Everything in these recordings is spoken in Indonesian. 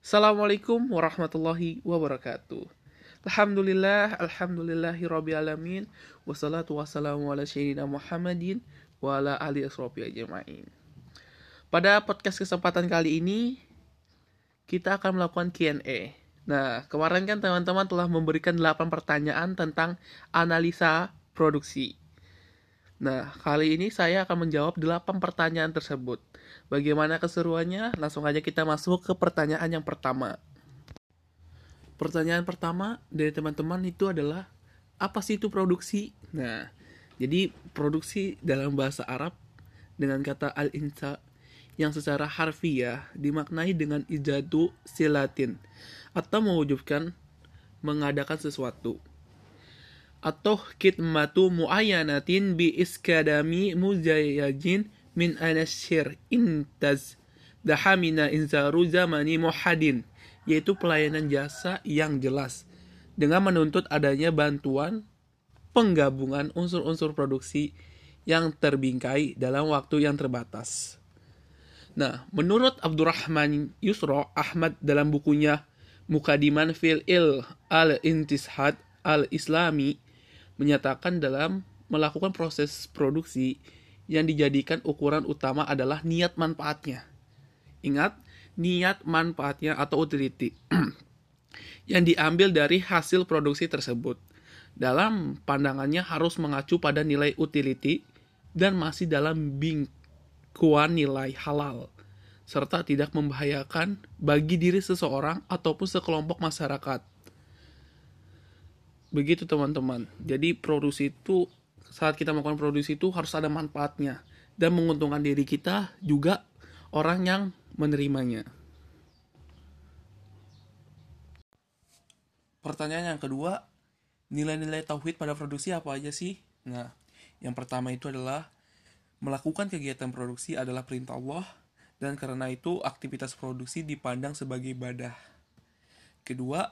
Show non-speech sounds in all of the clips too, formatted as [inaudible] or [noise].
Assalamualaikum warahmatullahi wabarakatuh. Alhamdulillah, alhamdulillahi rabbil alamin. Wassalatu wassalamu ala sayyidina Muhammadin wa ala alihi wasrofi ajma'in. Pada podcast kesempatan kali ini, kita akan melakukan Q&A. Nah, kemarin kan teman-teman telah memberikan 8 pertanyaan tentang analisa produksi. Nah, kali ini saya akan menjawab 8 pertanyaan tersebut. Bagaimana keseruannya? Langsung aja kita masuk ke pertanyaan yang pertama. Pertanyaan pertama dari teman-teman itu adalah apa sih itu produksi? Nah, jadi produksi dalam bahasa Arab dengan kata al-insa yang secara harfiah dimaknai dengan ijadu silatin atau mewujudkan mengadakan sesuatu atau kitmatu muayyanatin bi iskadami muzayyajin min anasyir intaz. Dahamina inzaru zamani muhadin. Yaitu pelayanan jasa yang jelas. Dengan menuntut adanya bantuan penggabungan unsur-unsur produksi yang terbingkai dalam waktu yang terbatas. Nah, menurut Abdurrahman Yusro Ahmad dalam bukunya Mukadiman fil il al-intishad al-islami menyatakan dalam melakukan proses produksi yang dijadikan ukuran utama adalah niat manfaatnya. Ingat, niat manfaatnya atau utility [clears throat] yang diambil dari hasil produksi tersebut. Dalam pandangannya harus mengacu pada nilai utility dan masih dalam bingkuan nilai halal serta tidak membahayakan bagi diri seseorang ataupun sekelompok masyarakat. Begitu teman-teman. Jadi produksi itu saat kita melakukan produksi itu harus ada manfaatnya dan menguntungkan diri kita juga orang yang menerimanya. Pertanyaan yang kedua, nilai-nilai tauhid pada produksi apa aja sih? Nah, yang pertama itu adalah melakukan kegiatan produksi adalah perintah Allah dan karena itu aktivitas produksi dipandang sebagai ibadah. Kedua,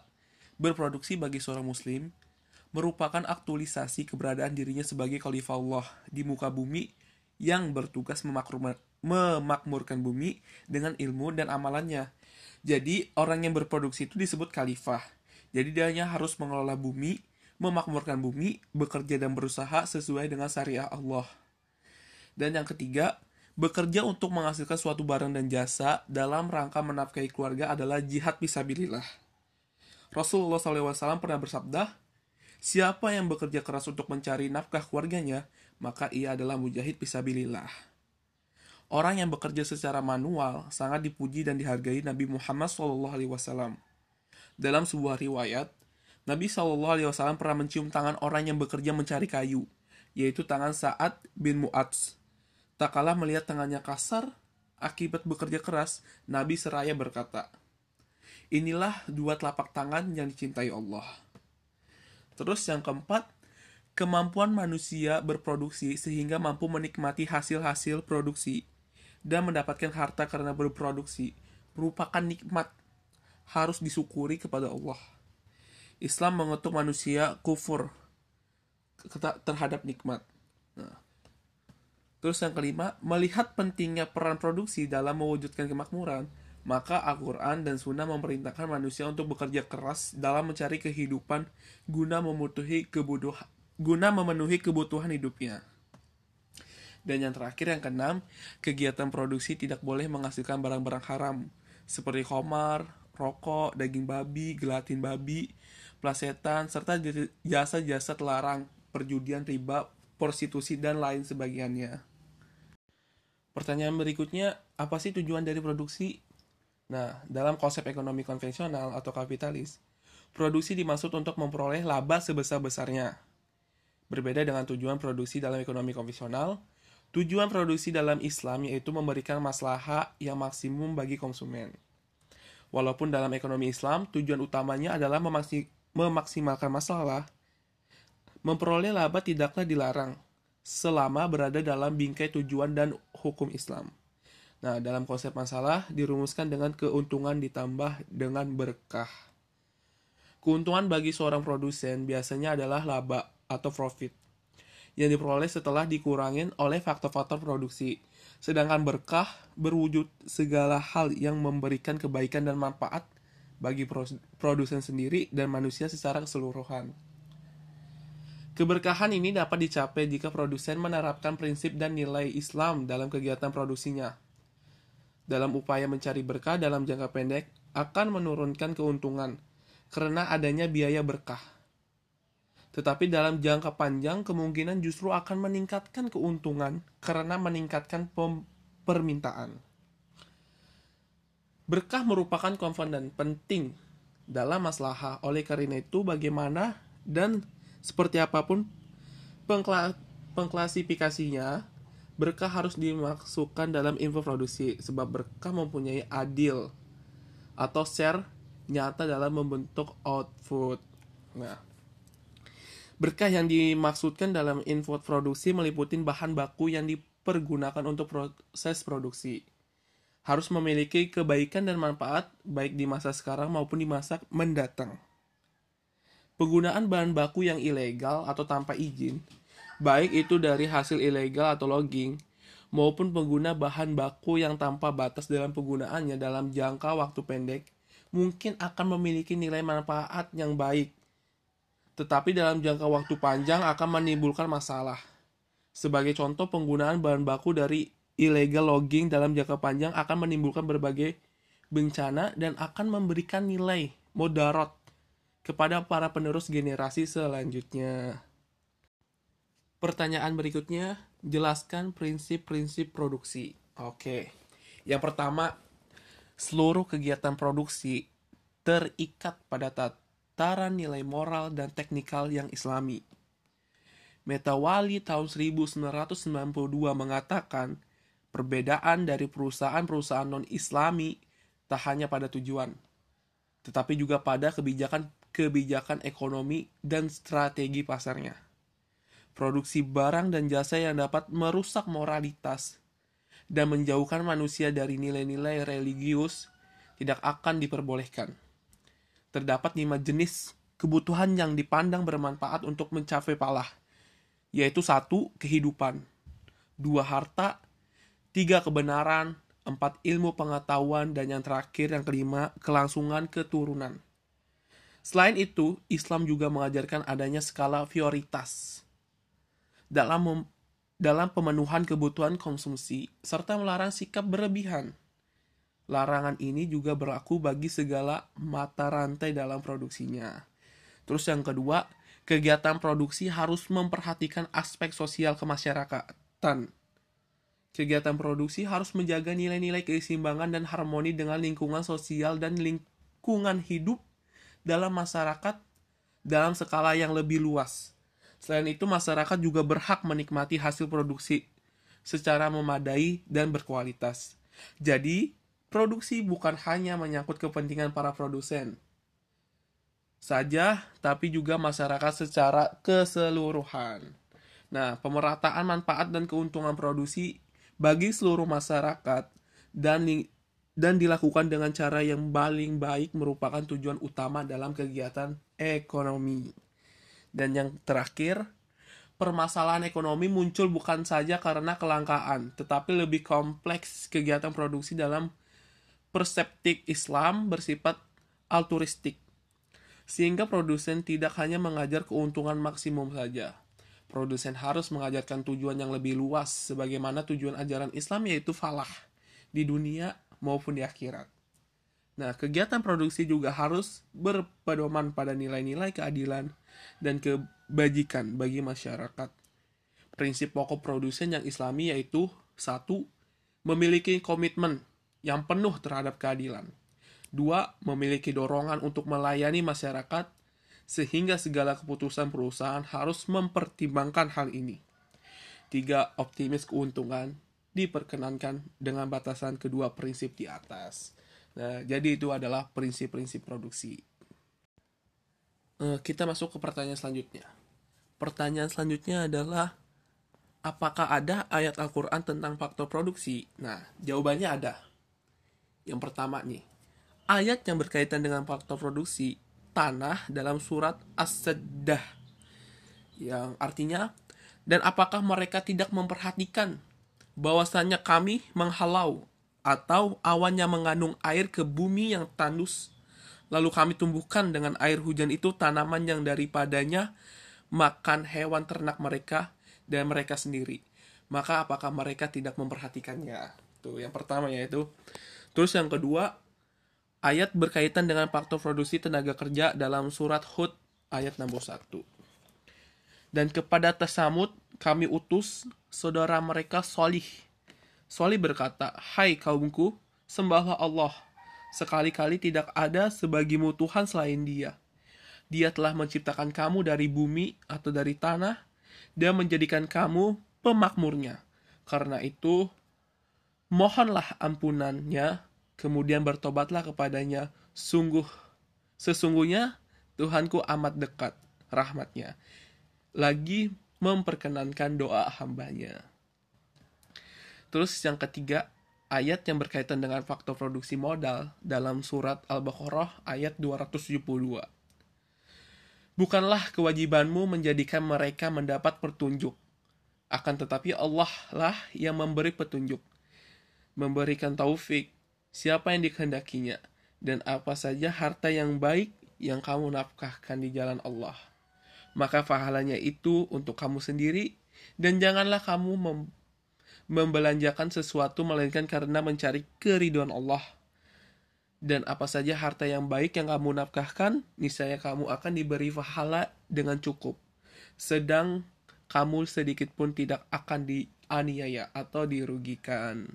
berproduksi bagi seorang muslim merupakan aktualisasi keberadaan dirinya sebagai khalifah Allah di muka bumi yang bertugas memakmurkan bumi dengan ilmu dan amalannya. Jadi orang yang berproduksi itu disebut khalifah. Jadi dia hanya harus mengelola bumi, memakmurkan bumi, bekerja dan berusaha sesuai dengan syariah Allah. Dan yang ketiga, bekerja untuk menghasilkan suatu barang dan jasa dalam rangka menafkahi keluarga adalah jihad fisabilillah. Rasulullah SAW pernah bersabda, Siapa yang bekerja keras untuk mencari nafkah keluarganya, maka ia adalah mujahid fisabilillah. Orang yang bekerja secara manual sangat dipuji dan dihargai Nabi Muhammad SAW. Dalam sebuah riwayat, Nabi SAW pernah mencium tangan orang yang bekerja mencari kayu, yaitu tangan Sa'ad bin Mu'adz. Tak kalah melihat tangannya kasar, akibat bekerja keras, Nabi seraya berkata, Inilah dua telapak tangan yang dicintai Allah. Terus yang keempat, kemampuan manusia berproduksi sehingga mampu menikmati hasil-hasil produksi dan mendapatkan harta karena berproduksi merupakan nikmat harus disyukuri kepada Allah. Islam mengutuk manusia kufur terhadap nikmat. Nah. Terus yang kelima, melihat pentingnya peran produksi dalam mewujudkan kemakmuran, maka Al-Quran dan Sunnah memerintahkan manusia untuk bekerja keras dalam mencari kehidupan guna memenuhi kebutuhan guna memenuhi kebutuhan hidupnya. Dan yang terakhir yang keenam, kegiatan produksi tidak boleh menghasilkan barang-barang haram seperti komar, rokok, daging babi, gelatin babi, plasetan, serta jasa-jasa terlarang, perjudian riba, prostitusi, dan lain sebagainya. Pertanyaan berikutnya, apa sih tujuan dari produksi? Nah, dalam konsep ekonomi konvensional atau kapitalis, produksi dimaksud untuk memperoleh laba sebesar-besarnya. Berbeda dengan tujuan produksi dalam ekonomi konvensional, tujuan produksi dalam Islam yaitu memberikan maslahat yang maksimum bagi konsumen. Walaupun dalam ekonomi Islam, tujuan utamanya adalah memaksimalkan masalah, memperoleh laba tidaklah dilarang, selama berada dalam bingkai tujuan dan hukum Islam. Nah, dalam konsep masalah dirumuskan dengan keuntungan ditambah dengan berkah. Keuntungan bagi seorang produsen biasanya adalah laba atau profit yang diperoleh setelah dikurangin oleh faktor-faktor produksi. Sedangkan berkah berwujud segala hal yang memberikan kebaikan dan manfaat bagi produsen sendiri dan manusia secara keseluruhan. Keberkahan ini dapat dicapai jika produsen menerapkan prinsip dan nilai Islam dalam kegiatan produksinya. Dalam upaya mencari berkah dalam jangka pendek, akan menurunkan keuntungan karena adanya biaya berkah. Tetapi dalam jangka panjang kemungkinan justru akan meningkatkan keuntungan karena meningkatkan permintaan. Berkah merupakan komponen penting dalam masalah. Oleh karena itu, bagaimana dan seperti apa pun pengkla pengklasifikasinya, berkah harus dimasukkan dalam info produksi sebab berkah mempunyai adil atau share nyata dalam membentuk output. Nah, berkah yang dimaksudkan dalam info produksi meliputi bahan baku yang dipergunakan untuk proses produksi harus memiliki kebaikan dan manfaat baik di masa sekarang maupun di masa mendatang. Penggunaan bahan baku yang ilegal atau tanpa izin, baik itu dari hasil ilegal atau logging, maupun pengguna bahan baku yang tanpa batas dalam penggunaannya dalam jangka waktu pendek, mungkin akan memiliki nilai manfaat yang baik, tetapi dalam jangka waktu panjang akan menimbulkan masalah. Sebagai contoh, penggunaan bahan baku dari illegal logging dalam jangka panjang akan menimbulkan berbagai bencana dan akan memberikan nilai modarot kepada para penerus generasi selanjutnya. Pertanyaan berikutnya, jelaskan prinsip-prinsip produksi. Oke. Yang pertama, seluruh kegiatan produksi terikat pada tataran nilai moral dan teknikal yang islami. Metawali tahun 1992 mengatakan Perbedaan dari perusahaan-perusahaan non-Islami tak hanya pada tujuan, tetapi juga pada kebijakan-kebijakan ekonomi dan strategi pasarnya. Produksi barang dan jasa yang dapat merusak moralitas dan menjauhkan manusia dari nilai-nilai religius tidak akan diperbolehkan. Terdapat lima jenis kebutuhan yang dipandang bermanfaat untuk mencapai palah, yaitu satu kehidupan, dua harta, tiga kebenaran, empat ilmu pengetahuan, dan yang terakhir yang kelima kelangsungan keturunan. Selain itu, Islam juga mengajarkan adanya skala prioritas dalam mem dalam pemenuhan kebutuhan konsumsi serta melarang sikap berlebihan. Larangan ini juga berlaku bagi segala mata rantai dalam produksinya. Terus yang kedua, kegiatan produksi harus memperhatikan aspek sosial kemasyarakatan Kegiatan produksi harus menjaga nilai-nilai keseimbangan dan harmoni dengan lingkungan sosial dan lingkungan hidup dalam masyarakat dalam skala yang lebih luas. Selain itu, masyarakat juga berhak menikmati hasil produksi secara memadai dan berkualitas. Jadi, produksi bukan hanya menyangkut kepentingan para produsen saja, tapi juga masyarakat secara keseluruhan. Nah, pemerataan manfaat dan keuntungan produksi bagi seluruh masyarakat dan dan dilakukan dengan cara yang paling baik merupakan tujuan utama dalam kegiatan ekonomi. Dan yang terakhir, permasalahan ekonomi muncul bukan saja karena kelangkaan, tetapi lebih kompleks kegiatan produksi dalam perseptik Islam bersifat altruistik. Sehingga produsen tidak hanya mengajar keuntungan maksimum saja, produsen harus mengajarkan tujuan yang lebih luas sebagaimana tujuan ajaran Islam yaitu falah di dunia maupun di akhirat. Nah, kegiatan produksi juga harus berpedoman pada nilai-nilai keadilan dan kebajikan bagi masyarakat. Prinsip pokok produsen yang islami yaitu satu, memiliki komitmen yang penuh terhadap keadilan. Dua, memiliki dorongan untuk melayani masyarakat sehingga segala keputusan perusahaan harus mempertimbangkan hal ini. Tiga, optimis keuntungan diperkenankan dengan batasan kedua prinsip di atas. Nah, jadi itu adalah prinsip-prinsip produksi. Eh, kita masuk ke pertanyaan selanjutnya. Pertanyaan selanjutnya adalah, apakah ada ayat Al-Quran tentang faktor produksi? Nah, jawabannya ada. Yang pertama nih, ayat yang berkaitan dengan faktor produksi tanah dalam surat As-Saddah yang artinya dan apakah mereka tidak memperhatikan bahwasanya kami menghalau atau awan yang mengandung air ke bumi yang tandus Lalu kami tumbuhkan dengan air hujan itu tanaman yang daripadanya makan hewan ternak mereka dan mereka sendiri. Maka apakah mereka tidak memperhatikannya? Tuh, yang pertama yaitu. Terus yang kedua, ayat berkaitan dengan faktor produksi tenaga kerja dalam surat Hud ayat 61. Dan kepada Tesamud kami utus saudara mereka Solih. Solih berkata, Hai kaumku, sembahlah Allah Sekali-kali tidak ada sebagimu Tuhan selain dia. Dia telah menciptakan kamu dari bumi atau dari tanah, dan menjadikan kamu pemakmurnya. Karena itu, mohonlah ampunannya, kemudian bertobatlah kepadanya. Sungguh, sesungguhnya Tuhanku amat dekat rahmatnya. Lagi memperkenankan doa hambanya. Terus yang ketiga, ayat yang berkaitan dengan faktor produksi modal dalam surat Al-Baqarah ayat 272. Bukanlah kewajibanmu menjadikan mereka mendapat petunjuk, akan tetapi Allah lah yang memberi petunjuk, memberikan taufik siapa yang dikehendakinya, dan apa saja harta yang baik yang kamu nafkahkan di jalan Allah. Maka pahalanya itu untuk kamu sendiri, dan janganlah kamu membelanjakan sesuatu melainkan karena mencari keriduan Allah. Dan apa saja harta yang baik yang kamu nafkahkan, niscaya kamu akan diberi pahala dengan cukup. Sedang kamu sedikit pun tidak akan dianiaya atau dirugikan.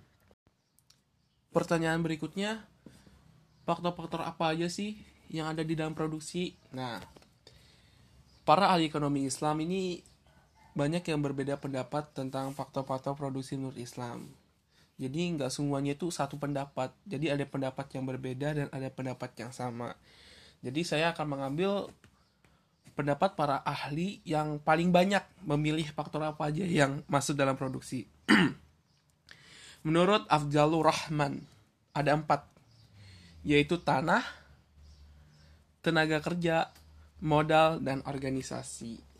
Pertanyaan berikutnya, faktor-faktor apa aja sih yang ada di dalam produksi? Nah, para ahli ekonomi Islam ini banyak yang berbeda pendapat tentang faktor-faktor produksi menurut Islam. Jadi nggak semuanya itu satu pendapat. Jadi ada pendapat yang berbeda dan ada pendapat yang sama. Jadi saya akan mengambil pendapat para ahli yang paling banyak memilih faktor apa aja yang masuk dalam produksi. [clears throat] Menurut Afjalur Rahman, ada empat, yaitu tanah, tenaga kerja, modal, dan organisasi.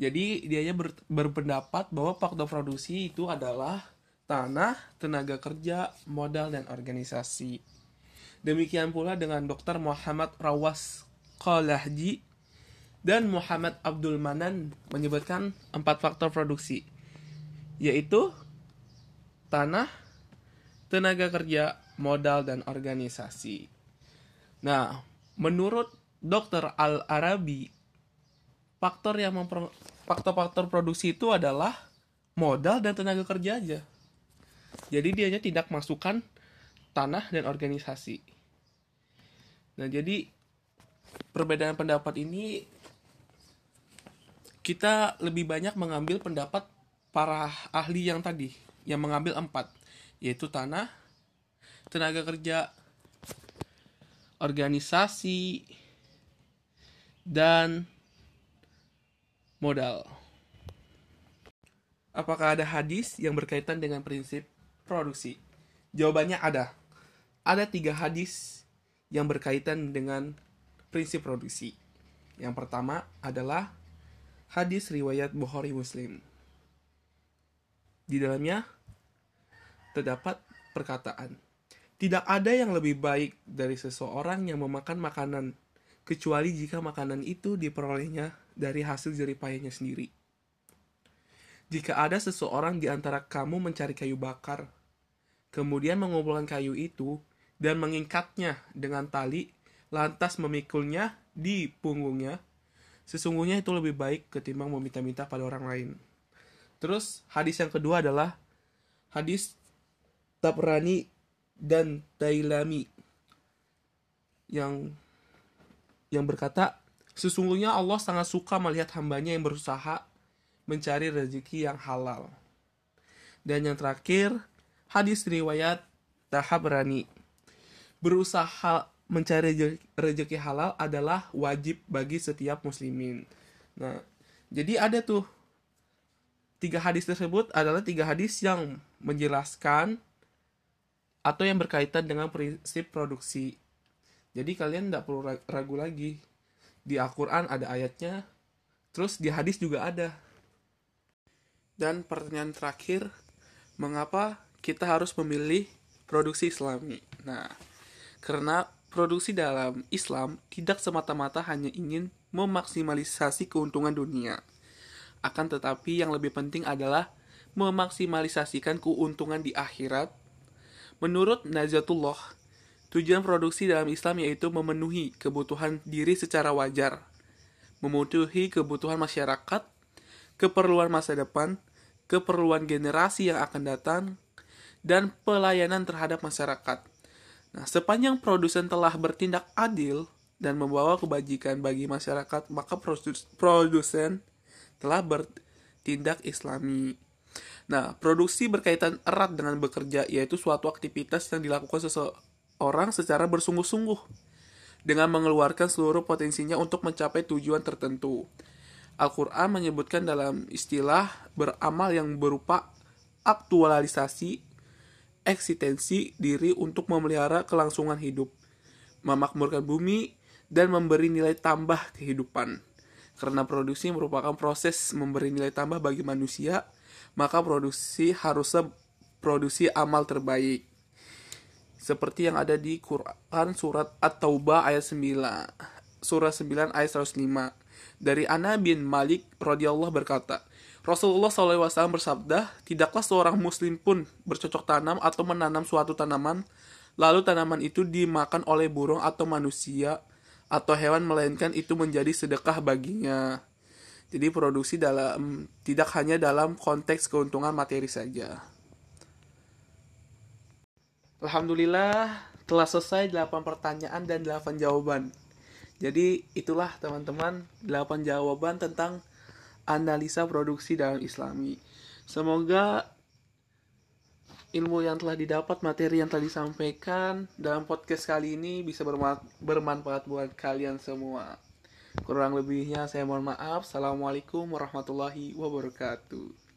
Jadi dia ber, berpendapat bahwa faktor produksi itu adalah tanah, tenaga kerja, modal, dan organisasi. Demikian pula dengan Dr. Muhammad Rawas Qalahji dan Muhammad Abdul Manan menyebutkan empat faktor produksi, yaitu tanah, tenaga kerja, modal, dan organisasi. Nah, menurut Dr. Al-Arabi, faktor yang memper faktor-faktor produksi itu adalah modal dan tenaga kerja aja. Jadi dia tidak masukkan tanah dan organisasi. Nah, jadi perbedaan pendapat ini kita lebih banyak mengambil pendapat para ahli yang tadi yang mengambil empat yaitu tanah, tenaga kerja, organisasi, dan modal. Apakah ada hadis yang berkaitan dengan prinsip produksi? Jawabannya ada. Ada tiga hadis yang berkaitan dengan prinsip produksi. Yang pertama adalah hadis riwayat Bukhari Muslim. Di dalamnya terdapat perkataan, tidak ada yang lebih baik dari seseorang yang memakan makanan kecuali jika makanan itu diperolehnya dari hasil jeripayanya sendiri. Jika ada seseorang di antara kamu mencari kayu bakar, kemudian mengumpulkan kayu itu dan mengingkatnya dengan tali, lantas memikulnya di punggungnya, sesungguhnya itu lebih baik ketimbang meminta-minta pada orang lain. Terus hadis yang kedua adalah hadis Tabrani dan Dailami yang yang berkata Sesungguhnya Allah sangat suka melihat hambanya yang berusaha mencari rezeki yang halal. Dan yang terakhir, hadis riwayat Tahabrani. Berusaha mencari rezeki halal adalah wajib bagi setiap muslimin. Nah, jadi ada tuh tiga hadis tersebut adalah tiga hadis yang menjelaskan atau yang berkaitan dengan prinsip produksi. Jadi kalian tidak perlu ragu lagi di Al-Quran ada ayatnya terus di hadis juga ada dan pertanyaan terakhir mengapa kita harus memilih produksi islami nah karena produksi dalam Islam tidak semata-mata hanya ingin memaksimalisasi keuntungan dunia. Akan tetapi yang lebih penting adalah memaksimalisasikan keuntungan di akhirat. Menurut Najatullah, tujuan produksi dalam Islam yaitu memenuhi kebutuhan diri secara wajar, memenuhi kebutuhan masyarakat, keperluan masa depan, keperluan generasi yang akan datang, dan pelayanan terhadap masyarakat. Nah, sepanjang produsen telah bertindak adil dan membawa kebajikan bagi masyarakat, maka produsen telah bertindak islami. Nah, produksi berkaitan erat dengan bekerja, yaitu suatu aktivitas yang dilakukan seseorang secara bersungguh-sungguh dengan mengeluarkan seluruh potensinya untuk mencapai tujuan tertentu. Al-Quran menyebutkan dalam istilah beramal yang berupa aktualisasi eksistensi diri untuk memelihara kelangsungan hidup, memakmurkan bumi, dan memberi nilai tambah kehidupan. Karena produksi merupakan proses memberi nilai tambah bagi manusia, maka produksi harusnya produksi amal terbaik. Seperti yang ada di Quran surat At-Taubah ayat 9. Surah 9 ayat 105. Dari Ana bin Malik radhiyallahu berkata, Rasulullah SAW bersabda, tidaklah seorang muslim pun bercocok tanam atau menanam suatu tanaman, lalu tanaman itu dimakan oleh burung atau manusia atau hewan melainkan itu menjadi sedekah baginya. Jadi produksi dalam tidak hanya dalam konteks keuntungan materi saja. Alhamdulillah telah selesai 8 pertanyaan dan 8 jawaban. Jadi itulah teman-teman 8 jawaban tentang analisa produksi dalam islami. Semoga ilmu yang telah didapat, materi yang telah disampaikan dalam podcast kali ini bisa bermanfaat buat kalian semua. Kurang lebihnya saya mohon maaf. Assalamualaikum warahmatullahi wabarakatuh.